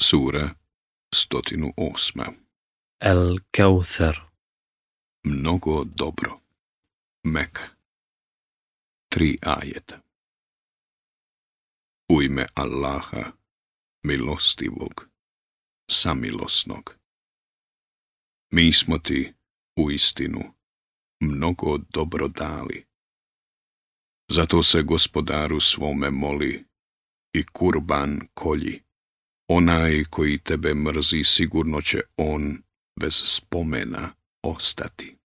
Sura 108 El Kauthar Mnogo dobro Mek Tri ajeta U ime Allaha, milostivog, samilosnog Mi smo ti, u istinu, mnogo dobro dali Zato se gospodaru svome moli i kurban kolji Onaj koji tebe mrzi sigurno će on bez spomena ostati.